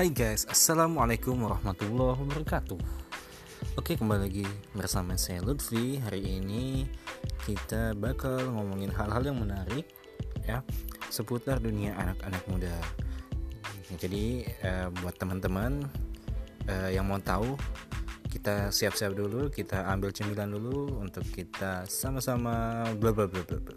Hai guys, Assalamualaikum warahmatullahi wabarakatuh. Oke kembali lagi bersama saya Lutfi. Hari ini kita bakal ngomongin hal-hal yang menarik ya Seputar dunia anak-anak muda. Jadi eh, buat teman-teman eh, yang mau tahu kita siap-siap dulu, kita ambil cemilan dulu untuk kita sama-sama bla bla bla bla bla.